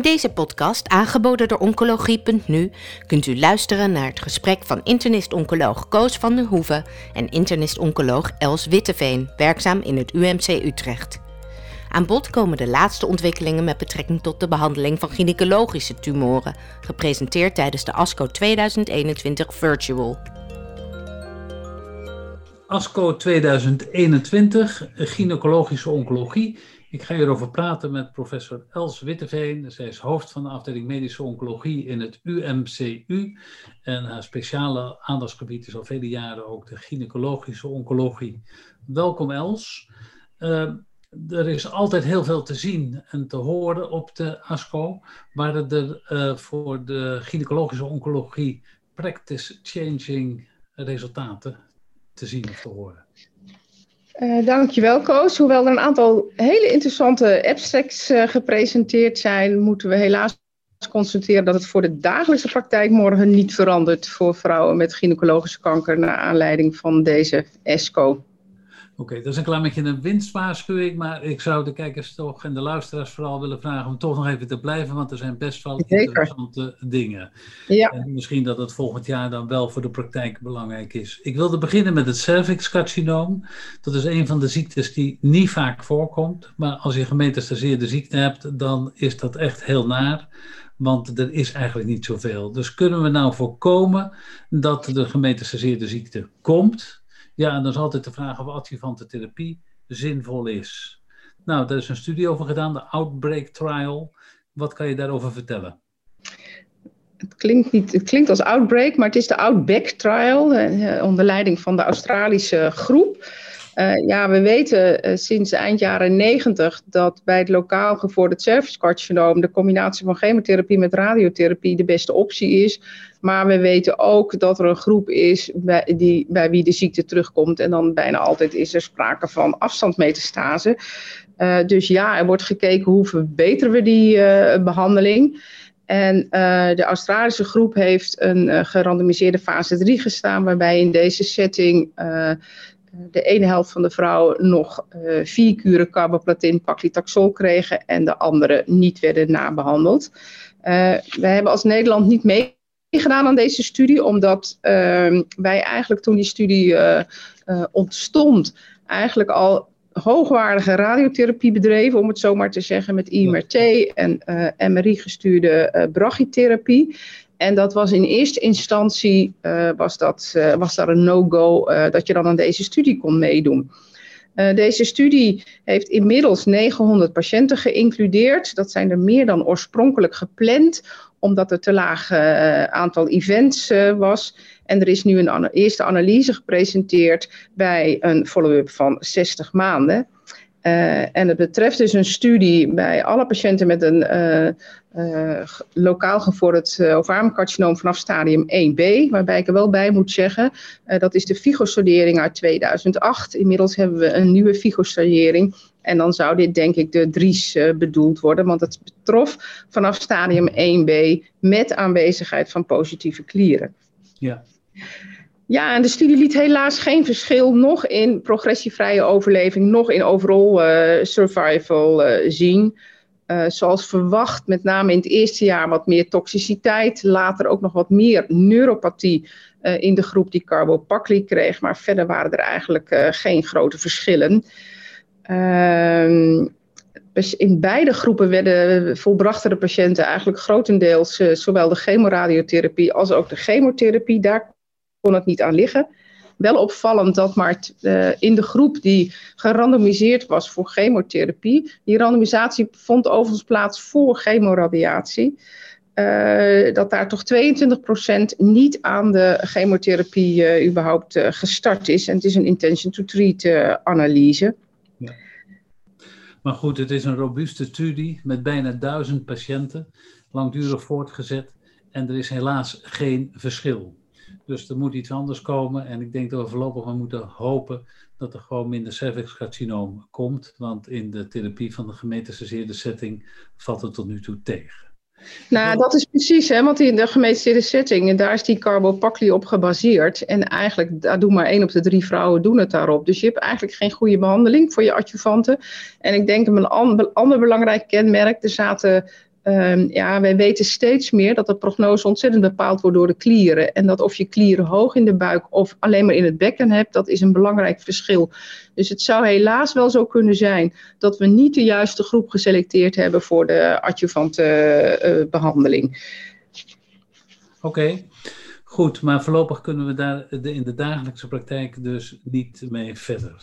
In deze podcast, aangeboden door Oncologie.nu, kunt u luisteren naar het gesprek van internist-oncoloog Koos van der Hoeven en internist-oncoloog Els Witteveen, werkzaam in het UMC Utrecht. Aan bod komen de laatste ontwikkelingen met betrekking tot de behandeling van gynaecologische tumoren, gepresenteerd tijdens de ASCO 2021 Virtual. ASCO 2021, gynaecologische oncologie. Ik ga hierover praten met professor Els Witteveen. Zij is hoofd van de afdeling medische oncologie in het UMCU. En haar speciale aandachtsgebied is al vele jaren ook de gynaecologische oncologie. Welkom Els. Uh, er is altijd heel veel te zien en te horen op de ASCO. Waren er uh, voor de gynaecologische oncologie practice-changing resultaten te zien of te horen? Uh, dankjewel, Koos. Hoewel er een aantal hele interessante abstracts uh, gepresenteerd zijn, moeten we helaas constateren dat het voor de dagelijkse praktijk morgen niet verandert voor vrouwen met gynaecologische kanker naar aanleiding van deze ESCO. Oké, dat is een klein beetje een winstwaarschuwing, maar ik zou de kijkers toch en de luisteraars vooral willen vragen om toch nog even te blijven, want er zijn best wel Zeker. interessante dingen. Ja. En misschien dat het volgend jaar dan wel voor de praktijk belangrijk is. Ik wilde beginnen met het cervixcarcinoom. Dat is een van de ziektes die niet vaak voorkomt, maar als je gemetastaseerde ziekte hebt, dan is dat echt heel naar. Want er is eigenlijk niet zoveel. Dus kunnen we nou voorkomen dat de gemetastaseerde ziekte komt? Ja, en dan is altijd de vraag of adjuvante therapie zinvol is. Nou, daar is een studie over gedaan, de Outbreak Trial. Wat kan je daarover vertellen? Het klinkt, niet, het klinkt als Outbreak, maar het is de Outback Trial eh, onder leiding van de Australische groep. Uh, ja, we weten uh, sinds eind jaren 90 dat bij het lokaal gevorderd cervixcarcinoom de combinatie van chemotherapie met radiotherapie de beste optie is. Maar we weten ook dat er een groep is bij, die, bij wie de ziekte terugkomt. En dan bijna altijd is er sprake van afstandsmetastase. Uh, dus ja, er wordt gekeken hoe verbeteren we die behandeling. En de Australische groep heeft een gerandomiseerde fase 3 gestaan, waarbij in deze setting de ene helft van de vrouwen nog uh, vier kuren carboplatin paclitaxol kregen en de andere niet werden nabehandeld. Uh, wij hebben als Nederland niet meegedaan aan deze studie, omdat uh, wij eigenlijk toen die studie eh, ontstond, eigenlijk al hoogwaardige radiotherapie bedreven, om het zo maar te zeggen, met IMRT en MRI-gestuurde brachytherapie. En dat was in eerste instantie uh, was, dat, uh, was daar een no-go uh, dat je dan aan deze studie kon meedoen. deze studie heeft inmiddels 900 patiënten geïncludeerd. Dat zijn er meer dan oorspronkelijk gepland, omdat er te laag aantal events was. En er is nu een eerste analyse gepresenteerd bij een follow-up van 60 maanden. Uh, en het betreft dus een studie bij alle patiënten met een uh, uh, lokaal gevorderd ovariumcarcinoom vanaf stadium 1b. Waarbij ik er wel bij moet zeggen, dat is de FIGO-sondering uit 2008. Inmiddels hebben we een nieuwe FIGO-sondering. En dan zou dit denk ik de DRIES bedoeld worden, want het betrof vanaf stadium 1b met aanwezigheid van positieve klieren. Ja. Ja, en de studie liet helaas geen verschil nog in progressievrije overleving, nog in overall uh, survival uh, zien. Uh, zoals verwacht, met name in het eerste jaar wat meer toxiciteit, later ook nog wat meer neuropathie in de groep die carbopacli kreeg, maar verder waren er eigenlijk geen grote verschillen. Ehm, in beide groepen werden volbrachten de patiënten eigenlijk grotendeels zowel de chemoradiotherapie als ook de chemotherapie. Daar kon het niet aan liggen. Wel opvallend dat maar uh, in de groep die gerandomiseerd was voor chemotherapie, die randomisatie vond overigens plaats voor chemoradiatie. Uh, dat daar toch 22% niet aan de chemotherapie uh, überhaupt gestart is. En het is een intention to treat analyse. Maar goed, het is een robuuste studie met bijna duizend patiënten, langdurig voortgezet. En er is helaas geen verschil. Dus er moet iets anders komen. En ik denk dat we voorlopig maar moeten hopen dat er gewoon minder cervixcarcinoom komt. Want in de therapie van de gemetastaseerde setting valt het tot nu toe tegen. Nou, dat is precies, hè, want in de gemetastaseerde setting, daar is die carbopacli op gebaseerd. En eigenlijk, daar doen maar één op de drie vrouwen doen het daarop. Dus je hebt eigenlijk geen goede behandeling voor je adjuvanten. En ik denk een ander belangrijk kenmerk, er zaten Um, ja, wij weten steeds meer dat de prognose ontzettend bepaald wordt door de klieren. En dat of je klieren hoog in de buik of alleen maar in het bekken hebt, dat is een belangrijk verschil. Dus het zou helaas wel zo kunnen zijn dat we niet de juiste groep geselecteerd hebben voor de adjuvante uh, behandeling. Oké. Goed, maar voorlopig kunnen we daar in de dagelijkse praktijk dus niet mee verder.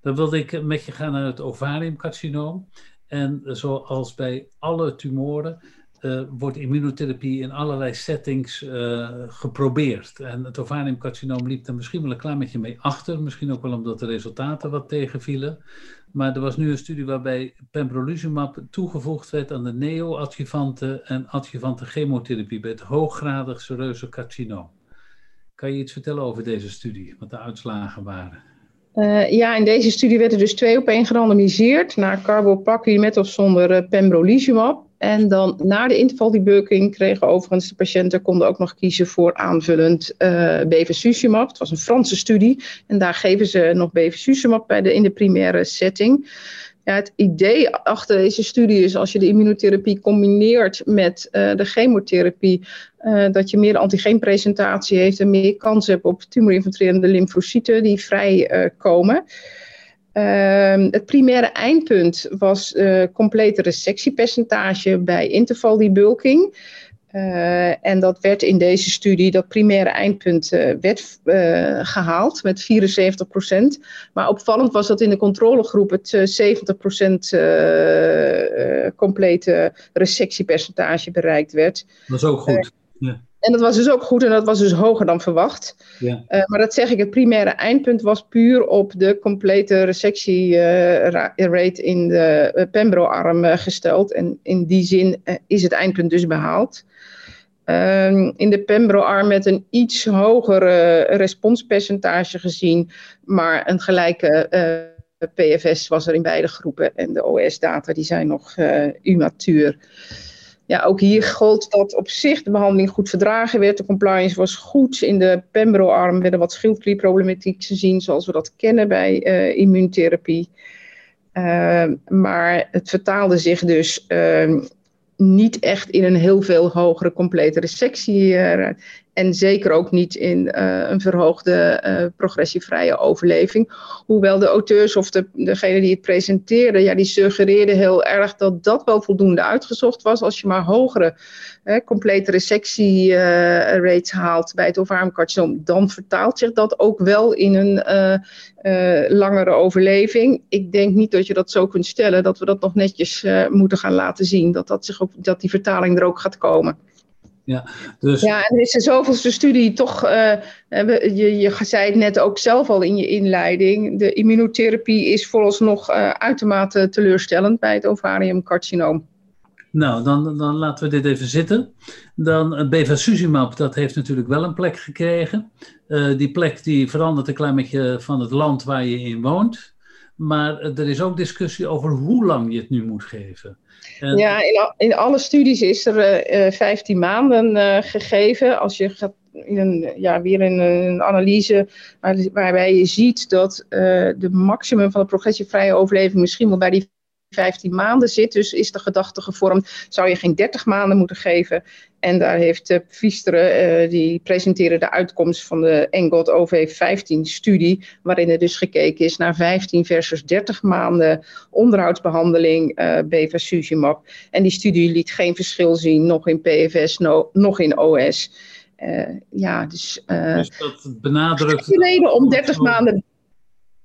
Dan wilde ik met je gaan naar het ovariumcarcinoom. En zoals bij alle tumoren uh, wordt immunotherapie in allerlei settings uh, geprobeerd. En het ovariumcarcinoom liep er misschien wel een klein beetje mee achter. Misschien ook wel omdat de resultaten wat tegenvielen. Maar er was nu een studie waarbij pembrolizumab toegevoegd werd aan de neo-adjuvante en adjuvante chemotherapie bij het hooggradig sereuze carcinoom. Kan je iets vertellen over deze studie, wat de uitslagen waren? Uh, ja, in deze studie werden dus twee op één gerandomiseerd naar carbopacli met of zonder uh, pembrolizumab. En dan na de intervaldebeuking kregen overigens de patiënten konden ook nog kiezen voor aanvullend uh, bevacizumab. Het was een Franse studie en daar geven ze nog bevacizumab bij de, in de primaire setting. Ja, het idee achter deze studie is als je de immunotherapie combineert met uh, de chemotherapie, uh, dat je meer antigeenpresentatie heeft en meer kans hebt op tumorinfiltrerende lymfocyten die vrijkomen. Uh, Uh, het primaire eindpunt was complete resectiepercentage bij intervaldebulking. Uh, en dat werd in deze studie, dat primaire eindpunt, uh, werd uh, gehaald met 74% Maar opvallend was dat in de controlegroep het 70% complete resectiepercentage bereikt werd. Dat is ook goed. Ja. En dat was dus ook goed en dat was dus hoger dan verwacht. Ja. Uh, maar dat zeg ik, het primaire eindpunt was puur op de complete resectierate uh, in de uh, Pembro-arm gesteld. En in die zin is het eindpunt dus behaald. Ehm, in de Pembro-arm met een iets hoger responspercentage gezien, maar een gelijke PFS was er in beide groepen. En de OS-data die zijn nog immatuur ja, ook hier gold dat op zich de behandeling goed verdragen werd. De compliance was goed. In de Pembro-arm werden wat schildklierproblematiek gezien, zoals we dat kennen bij uh, immuuntherapie. Uh, maar het vertaalde zich dus uh, niet echt in een heel veel hogere complete resectie. Uh, en zeker ook niet in uh, een verhoogde uh, progressievrije overleving. Hoewel de auteurs of de, degene die het presenteerden, ja, die suggereerden heel erg dat dat wel voldoende uitgezocht was. Als je maar hogere hè, complete resectie-rates haalt bij het ovariumcarcinoom, dan vertaalt zich dat ook wel in een langere overleving. Ik denk niet dat je dat zo kunt stellen, dat we dat nog netjes moeten gaan laten zien. Dat, dat, zich ook, dat die vertaling er ook gaat komen. Ja, dus... ja, er is zoveelste studie toch, uh, je, je zei het net ook zelf al in je inleiding, de immunotherapie is vooralsnog uh, uitermate teleurstellend bij het ovariumcarcinoom. Nou, dan, dan laten we dit even zitten. Dan bevacizumab, dat heeft natuurlijk wel een plek gekregen. Uh, die plek die verandert een klein beetje van het land waar je in woont. Maar er is ook discussie over hoe lang je het nu moet geven. Ja, in, in, alle studies is er uh, 15 maanden uh, gegeven. Als je gaat in een, ja, weer in een analyse waar, waarbij je ziet dat de maximum van de progressievrije overleving misschien wel bij die 15 maanden zit. Dus is de gedachte gevormd, zou je geen 30 maanden moeten geven. En daar heeft uh, Viesteren, uh, die presenteren de uitkomst van de ENGOT OV15-studie, waarin er dus gekeken is naar 15 versus 30 maanden onderhoudsbehandeling uh, bevacizumab. En die studie liet geen verschil zien, nog in PFS, no, nog in OS. ja, dus, dus dat benadrukt. De reden om 30 maanden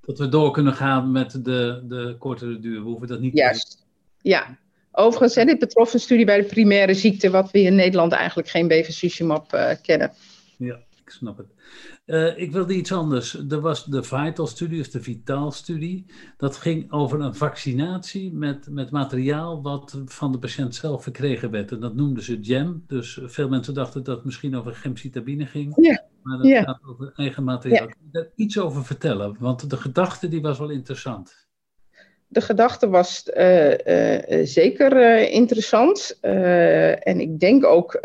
dat we door kunnen gaan met de, de kortere duur. We hoeven dat niet Juist. te doen. Ja. Overigens, hè, dit betrof een studie bij de primaire ziekte, wat we in Nederland eigenlijk geen bevacizumab uh, kennen. Ja, ik snap het. Uh, ik wilde iets anders. Er was de Vital-studie, of de Vitaal-studie. Dat ging over een vaccinatie met, met materiaal wat van de patiënt zelf verkregen werd. En dat noemden ze GEM. Dus veel mensen dachten dat het misschien over gemcitabine ging. Ja. Maar dat gaat over eigen materiaal. Ja. Kun je daar iets over vertellen? Want de gedachte die was wel interessant. De gedachte was uh, uh, zeker interessant. en ik denk ook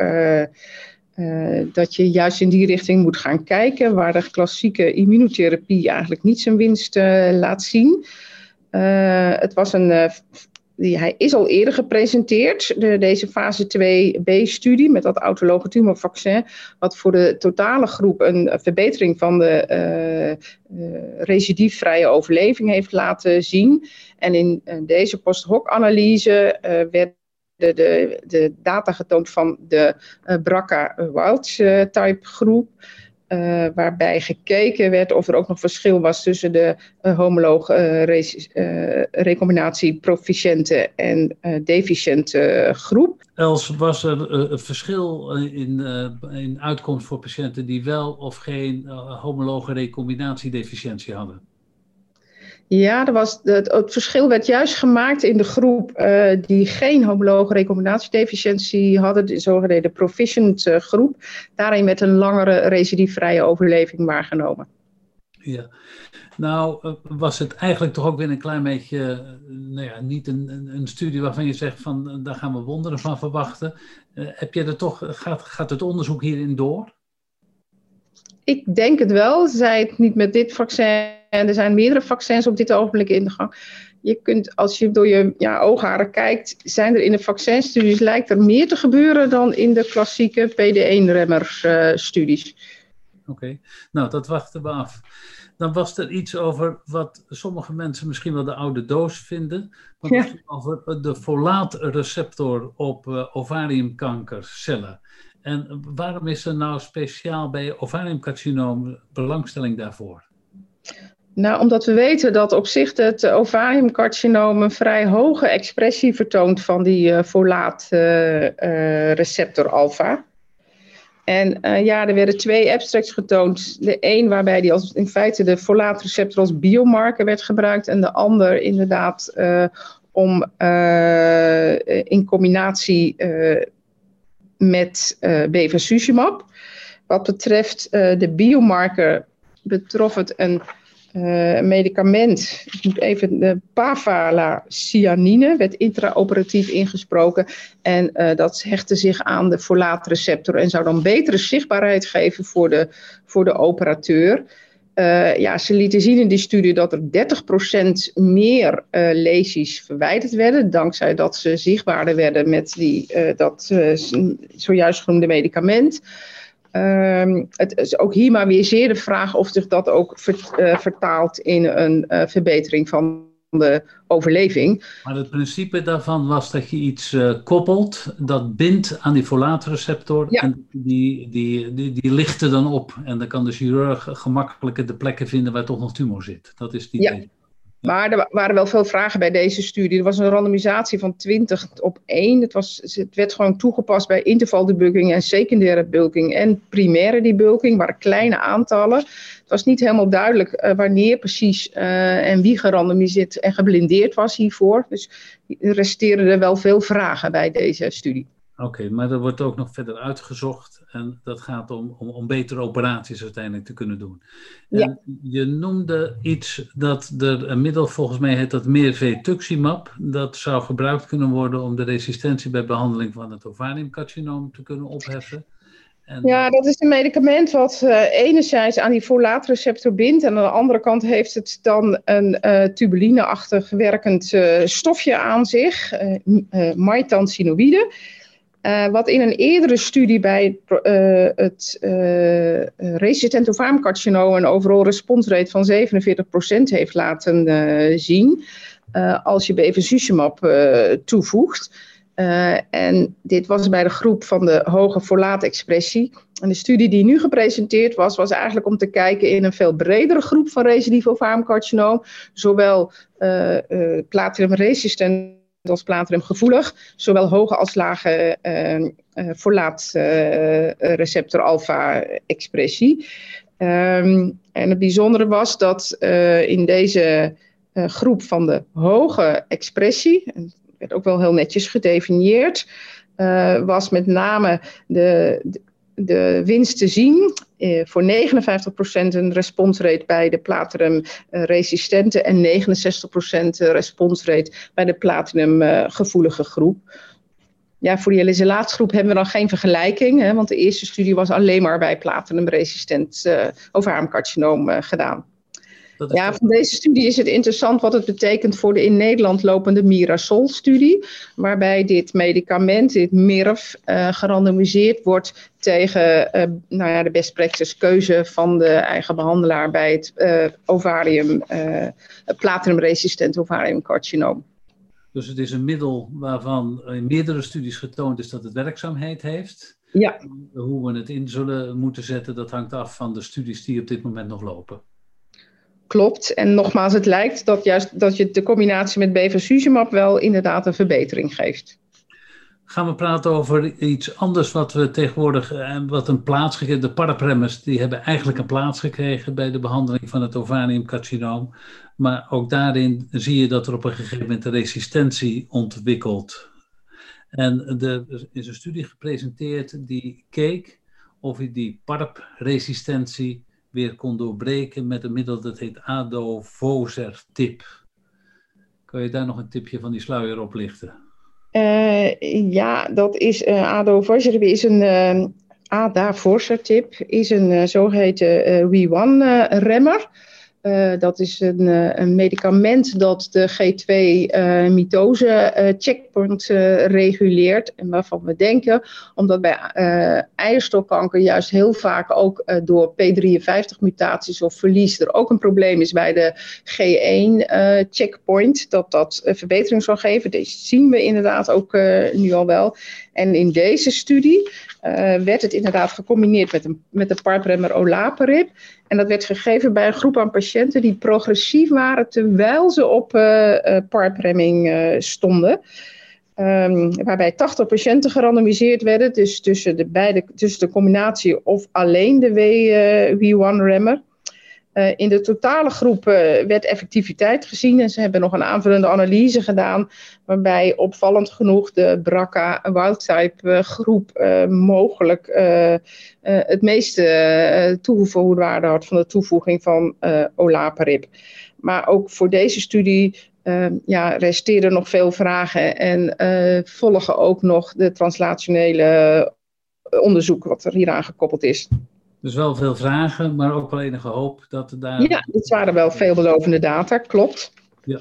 dat je juist in die richting moet gaan kijken, waar de klassieke immunotherapie eigenlijk niet zijn winst laat zien. het was een hij is al eerder gepresenteerd, de, deze fase 2b-studie met dat autologe tumorvaccin, wat voor de totale groep een verbetering van de uh, uh, overleving heeft laten zien. En in deze post-hoc-analyse werd de, de, de, data getoond van de uh, BRCA-wild-type groep. Uh, waarbij gekeken werd of er ook nog verschil was tussen de uh, homoloog uh, recombinatie proficiënte en deficiënte groep. Els, was er een verschil in, in uitkomst voor patiënten die wel of geen homologe recombinatiedeficiëntie hadden? Ja, er was, het, het, verschil werd juist gemaakt in de groep uh, die geen homologe recombinatiedeficiëntie hadden, de zogeheten proficient uh, groep. Daarin werd een langere recidiefvrije overleving waargenomen. Ja, nou uh, was het eigenlijk toch ook weer een klein beetje, nou ja, niet een, een, studie waarvan je zegt van daar gaan we wonderen van verwachten. heb je er toch, gaat, gaat het onderzoek hierin door? Ik denk het wel. Zij het niet met dit vaccin en er zijn meerdere vaccins op dit ogenblik in de gang. Je kunt, als je door je ja, oogharen kijkt, zijn er in de vaccinstudies, lijkt er meer te gebeuren dan in de klassieke PD1-remmer-studies. Uh, Oké, nou dat wachten we af. Dan was er iets over wat sommige mensen misschien wel de oude doos vinden. Ja. over de folaatreceptor op uh, ovariumkankercellen. En waarom is er nou speciaal bij ovariumcarcinoom belangstelling daarvoor? Nou, omdat we weten dat op zich het ovariumcarcinoom een vrij hoge expressie vertoont van die uh, folaatreceptor uh, uh, alpha. En uh, ja, er werden twee abstracts getoond. De een waarbij die als, in feite de folaatreceptor als biomarker werd gebruikt. En de ander inderdaad uh, om uh, in combinatie met bevacizumab. Wat betreft de biomarker betrof het een uh, medicament, ik moet even, de pavalacianine, werd intraoperatief ingesproken. En uh, dat hechtte zich aan de folaatreceptor en zou dan betere zichtbaarheid geven voor de, voor de operateur. Uh, ja, ze lieten zien in die studie dat er 30% meer lesies verwijderd werden, dankzij dat ze zichtbaarder werden met die, dat zojuist genoemde medicament. Um, het is ook hier maar weer zeer de vraag of zich dat ook uh, vertaalt in een uh, verbetering van de overleving. Maar het principe daarvan was dat je iets uh, koppelt dat bindt aan die folaatreceptor ja. en die, die, die, die lichten dan op. En dan kan de chirurg gemakkelijker de plekken vinden waar toch nog tumor zit. Dat is die ja. Idee. Maar er waren wel veel vragen bij deze studie. Er was een randomisatie van 20 op 1. Het, was, het werd gewoon toegepast bij intervaldebulking en secundaire bulking en primaire debulking, maar kleine aantallen. Het was niet helemaal duidelijk uh, wanneer precies uh, en wie gerandomiseerd en geblindeerd was hiervoor. Dus er resteerden er wel veel vragen bij deze studie. Oké, okay, maar er wordt ook nog verder uitgezocht en dat gaat om, om, om betere operaties uiteindelijk te kunnen doen. Ja. En je noemde iets dat er een middel, volgens mij heet dat Mirvetuximab, dat zou gebruikt kunnen worden om de resistentie bij behandeling van het ovariumcarcinoom te kunnen opheffen. En... Ja, dat is een medicament wat uh, enerzijds aan die folaatreceptor bindt. En aan de andere kant heeft het dan een uh, tubulineachtig werkend uh, stofje aan zich, uh, maitansinoïde. Uh, wat in een eerdere studie bij uh, het uh, resistent ovariumcarcinoom een overall responsrate van 47% heeft laten zien. als je bevacizumab toevoegt. en dit was bij de groep van de hoge folaatexpressie. En de studie die nu gepresenteerd was, was eigenlijk om te kijken in een veel bredere groep van recidief ovariumcarcinoom. Zowel platinum-resistent als platinumgevoelig, zowel hoge als lage uh, uh, folaatreceptor uh, alpha-expressie. Um, en het bijzondere was dat in deze groep van de hoge expressie, en werd ook wel heel netjes gedefinieerd, was met name de winst te zien. Eh, voor 59% een responsrate bij de platinum-resistente en 69% responsrate bij de platinum-gevoelige groep. Ja, voor die LSLA-groep hebben we dan geen vergelijking, hè, want de eerste studie was alleen maar bij platinum-resistent uh, ovariumcarcinoom uh, gedaan. Ja, van deze studie is het interessant wat het betekent voor de in Nederland lopende Mirasol-studie, waarbij dit medicament, dit MIRF, uh, gerandomiseerd wordt tegen uh, nou ja, de best practice keuze van de eigen behandelaar bij het uh, ovarium, platinumresistent ovariumcarcinoom. Dus het is een middel waarvan in meerdere studies getoond is dat het werkzaamheid heeft. Ja. Hoe we het in zullen moeten zetten, dat hangt af van de studies die op dit moment nog lopen. Klopt. En nogmaals, het lijkt dat juist dat je de combinatie met bevacizumab wel inderdaad een verbetering geeft. Gaan we praten over iets anders wat we tegenwoordig, eh, wat een plaats gekregen, de parapremmers, die hebben eigenlijk een plaats gekregen bij de behandeling van het ovariumcarcinoom. Maar ook daarin zie je dat er op een gegeven moment resistentie ontwikkelt. En er is een studie gepresenteerd die keek of je die PARP-resistentie weer kon doorbreken met een middel dat heet ADO-Vozer-tip. Kan je daar nog een tipje van die sluier oplichten? Uh, ja, dat is uh, ADO-Vozer is een uh, ADA-Vozer-tip, is een zogeheten WE1-remmer. Uh, dat is een, uh, een, medicament dat de G2-mitose uh, checkpoint reguleert. En waarvan we denken, omdat bij eierstokkanker juist heel vaak ook door P53-mutaties of verlies er ook een probleem is bij de G1-checkpoint, dat dat verbetering zal geven. Deze zien we inderdaad ook nu al wel. En in deze studie werd het inderdaad gecombineerd met, een, met de parpremmer olaparib. En dat werd gegeven bij een groep aan patiënten die progressief waren terwijl ze op uh, PARP-remming uh, stonden. Um, waarbij 80 patiënten gerandomiseerd werden, dus tussen de, beide, tussen de combinatie of alleen de W1-remmer. Uh, in de totale groep uh, werd effectiviteit gezien en ze hebben nog een aanvullende analyse gedaan, waarbij opvallend genoeg de BRCA wildtype uh, groep mogelijk het meeste toegevoegde waarde had van de toevoeging van olaparib. Maar ook voor deze studie ja, resteren nog veel vragen en volgen ook nog de translationele onderzoek wat er hieraan gekoppeld is. Dus wel veel vragen, maar ook wel enige hoop dat er daar. Ja, dit waren wel veelbelovende data, klopt. Ja.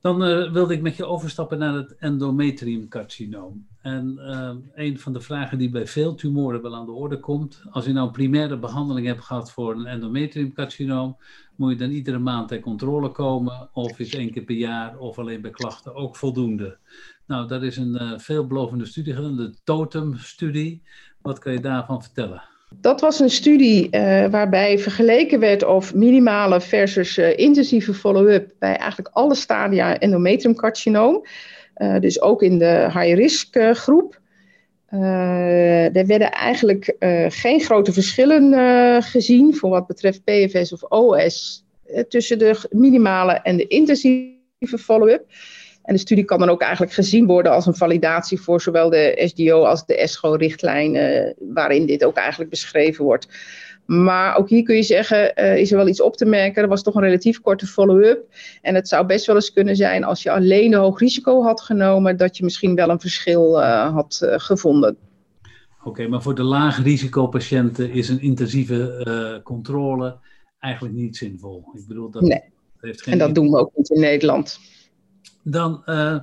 Dan uh, wilde ik met je overstappen naar het endometriumcarcinoom. En uh, een van de vragen die bij veel tumoren wel aan de orde komt, als je nou een primaire behandeling hebt gehad voor een endometriumcarcinoom, moet je dan iedere maand ter controle komen, of is één keer per jaar, of alleen bij klachten ook voldoende. Nou, dat is een uh, veelbelovende studie gedaan, de TOTEM-studie. Wat kan je daarvan vertellen? Dat was een studie uh, waarbij vergeleken werd of minimale versus uh, intensieve follow-up bij eigenlijk alle stadia endometriumcarcinoom. Uh, dus ook in de high-risk groep. er werden eigenlijk geen grote verschillen gezien voor wat betreft PFS of OS tussen de minimale en de intensieve follow-up. En de studie kan dan ook eigenlijk gezien worden als een validatie voor zowel de SDO als de ESCO-richtlijn, uh, waarin dit ook eigenlijk beschreven wordt. Maar ook hier kun je zeggen, uh, is er wel iets op te merken. Er was toch een relatief korte follow-up. En het zou best wel eens kunnen zijn, als je alleen de hoog risico had genomen, dat je misschien wel een verschil uh, had gevonden. Oké, okay, maar voor de laag risicopatiënten is een intensieve controle eigenlijk niet zinvol. Ik bedoel, dat nee. heeft geen en dat doen we ook niet in Nederland. Dan uh,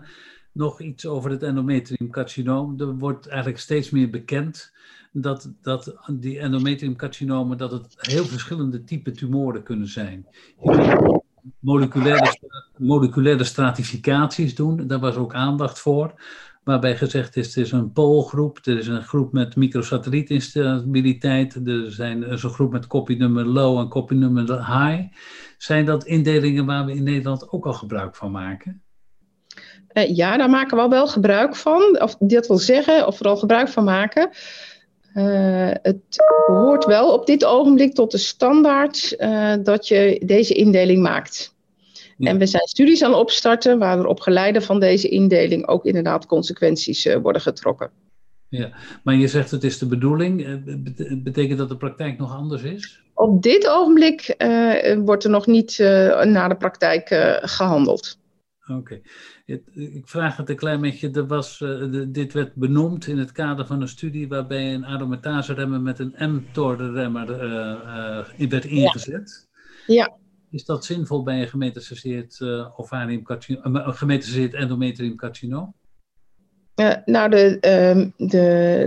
nog iets over het endometriumcarcinoom. Er wordt eigenlijk steeds meer bekend dat, dat die endometriumcarcinomen dat het heel verschillende type tumoren kunnen zijn. Moleculaire, moleculaire stratificaties doen, daar was ook aandacht voor. Waarbij gezegd is, het is een poolgroep, er is een groep met microsatellietinstabiliteit, er zijn, er is een groep met kopienummer low en kopienummer high. Zijn dat indelingen waar we in Nederland ook al gebruik van maken? Uh, ja, daar maken we al wel gebruik van. Of dat wil zeggen, of vooral gebruik van maken. Uh, het behoort wel op dit ogenblik tot de standaard uh, dat je deze indeling maakt. Ja. En we zijn studies aan het opstarten waar er op geleide van deze indeling ook inderdaad consequenties worden getrokken. Ja, maar je zegt het is de bedoeling. Betekent dat de praktijk nog anders is? Op dit ogenblik wordt er nog niet naar de praktijk gehandeld. Oké. Ik vraag het een klein beetje. Er was, uh, dit werd benoemd in het kader van een studie waarbij een aromatase-remmer met een mTOR-remmer uh, uh, werd ingezet. Ja. Is dat zinvol bij een gemetastaseerd uh, ovarium gemetastaseerd endometrium carcinoom? Uh, nou, de, uh, de,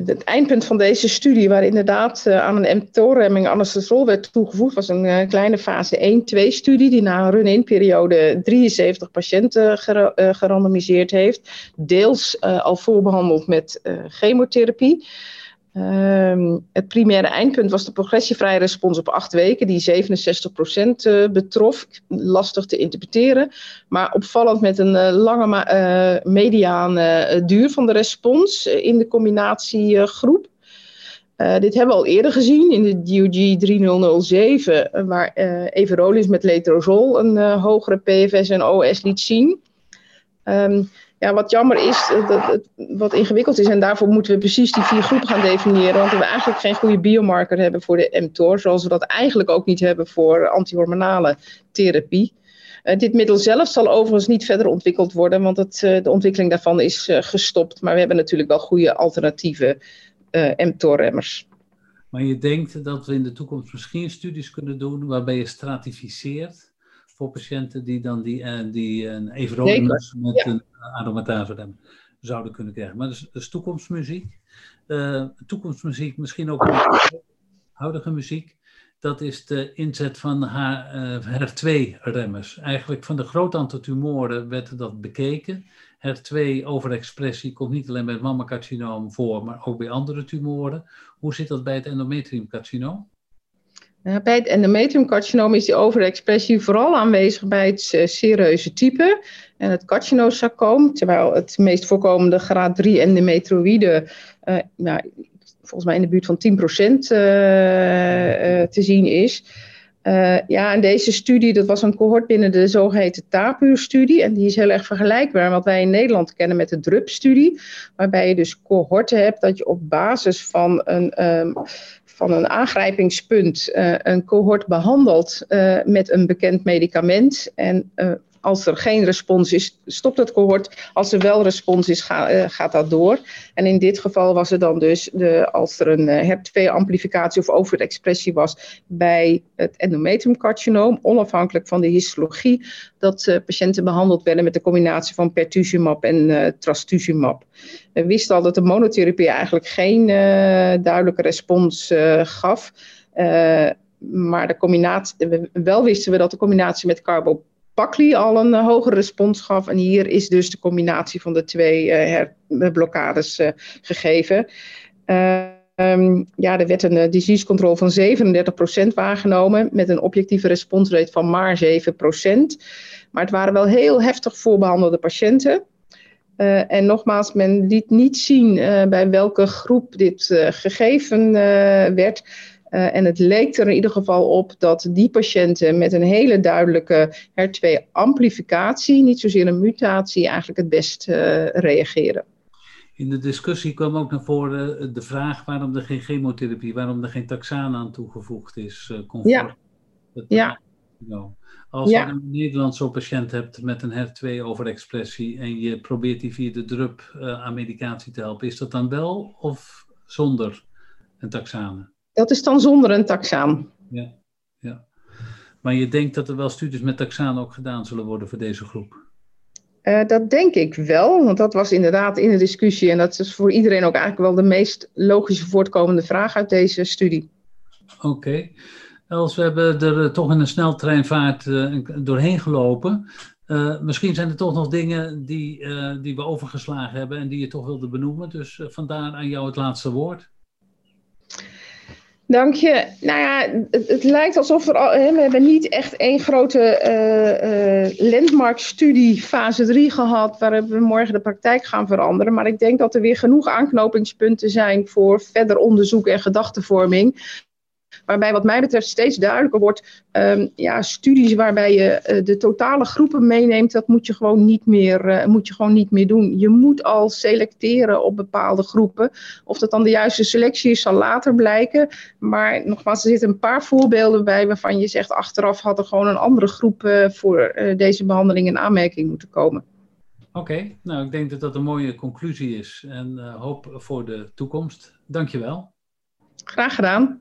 het eindpunt van deze studie, waar inderdaad uh, aan een mTOR-remming anastrozol werd toegevoegd, was een uh, kleine fase 1-2-studie die na een run-in periode 73 patiënten ger gerandomiseerd heeft, deels al voorbehandeld met chemotherapie. Ehm, het primaire eindpunt was de progressievrije respons op acht weken, die 67% uh, betrof. Lastig te interpreteren, maar opvallend met een uh, lange uh, duur van de respons in de combinatiegroep. dit hebben we al eerder gezien in de DUG 3007, waar everolimus met letrozol een hogere PFS en OS liet zien. Um, ja, wat jammer is, eh, dat het wat ingewikkeld is. En daarvoor moeten we precies die vier groepen gaan definiëren. Want we eigenlijk geen goede biomarker hebben voor de mTOR. Zoals we dat eigenlijk ook niet hebben voor antihormonale therapie. Uh, dit middel zelf zal overigens niet verder ontwikkeld worden. Want het, uh, de ontwikkeling daarvan is gestopt. Maar we hebben natuurlijk wel goede alternatieve mTOR-remmers. Maar je denkt dat we in de toekomst misschien studies kunnen doen waarbij je stratificeert voor patiënten die dan die, uh, die een everolimus met een aromatase zouden kunnen krijgen. Maar dat is, toekomstmuziek. Uh, toekomstmuziek, misschien ook huidige muziek. Dat is de inzet van HER2-remmers. Eigenlijk van de groot aantal tumoren werd dat bekeken. HER2-overexpressie komt niet alleen bij het mammacarcinoom voor, maar ook bij andere tumoren. Hoe zit dat bij het endometriumcarcinoom? Bij het endometriumcarcinoom is die overexpressie vooral aanwezig bij het uh, serieuze type en het carcinosarcoom, terwijl het meest voorkomende graad 3 endometrioïde uh, nou, volgens mij in de buurt van 10% uh, uh, te zien is. Ja, en deze studie, dat was een cohort binnen de zogeheten TAPUR-studie. En die is heel erg vergelijkbaar wat wij in Nederland kennen met de DRUP-studie. Waarbij je dus cohorten hebt dat je op basis van een, um, van een aangrijpingspunt uh, een cohort behandelt uh, met een bekend medicament. En als er geen respons is, stopt het cohort. Als er wel respons is, uh, gaat dat door. En in dit geval was er dan dus, de, als er een uh, HER2-amplificatie of overexpressie was bij het endometriumcarcinoom, onafhankelijk van de histologie, dat uh, patiënten behandeld werden met de combinatie van pertuzumab en trastuzumab. We wisten al dat de monotherapie eigenlijk geen duidelijke respons gaf. maar de combinatie, wel wisten we dat de combinatie met carbo Pakli al een uh, hogere respons gaf. En hier is dus de combinatie van de twee uh, blokkades uh, gegeven. Um, ja, er werd een disease control van 37% waargenomen met een objectieve responsrate van maar 7%. Maar het waren wel heel heftig voorbehandelde patiënten. Uh, en nogmaals, men liet niet zien uh, bij welke groep dit uh, gegeven werd. Uh, en het leek er in ieder geval op dat die patiënten met een hele duidelijke HER2-amplificatie, niet zozeer een mutatie, eigenlijk het best uh, reageren. In de discussie kwam ook naar voren eh, de vraag waarom er geen chemotherapie, waarom er geen taxaan aan toegevoegd is. conform ja. Het, ja. Als ja. je in Nederland zo'n patiënt hebt met een HER2-overexpressie en je probeert die via de drup uh, aan medicatie te helpen, is dat dan wel of zonder een taxane? Dat is dan zonder een taxaan. Ja, ja. Maar je denkt dat er wel studies met taxaan ook gedaan zullen worden voor deze groep? Uh, dat denk ik wel, want dat was inderdaad in de discussie en dat is voor iedereen ook eigenlijk wel de meest logische voortkomende vraag uit deze studie. Oké. Okay. Els, we hebben er uh, toch in een sneltreinvaart uh, doorheen gelopen. misschien zijn er toch nog dingen die, die we overgeslagen hebben en die je toch wilde benoemen. Dus vandaar aan jou het laatste woord. Dank je. Nou ja, het, het lijkt alsof er al, hè, we hebben niet echt één grote uh, uh, landmark-studie fase 3 gehad, waar we morgen de praktijk gaan veranderen. Maar ik denk dat er weer genoeg aanknopingspunten zijn voor verder onderzoek en gedachtenvorming. Waarbij wat mij betreft steeds duidelijker wordt, um, ja, studies waarbij je uh, de totale groepen meeneemt, dat moet je gewoon niet meer, uh, moet je gewoon niet meer doen. Je moet al selecteren op bepaalde groepen. Of dat dan de juiste selectie is, zal later blijken. Maar nogmaals, er zitten een paar voorbeelden bij waarvan je zegt, achteraf had er gewoon een andere groep uh, voor deze behandeling in aanmerking moeten komen. Oké, okay, nou ik denk dat dat een mooie conclusie is en hoop voor de toekomst. Dankjewel. Graag gedaan.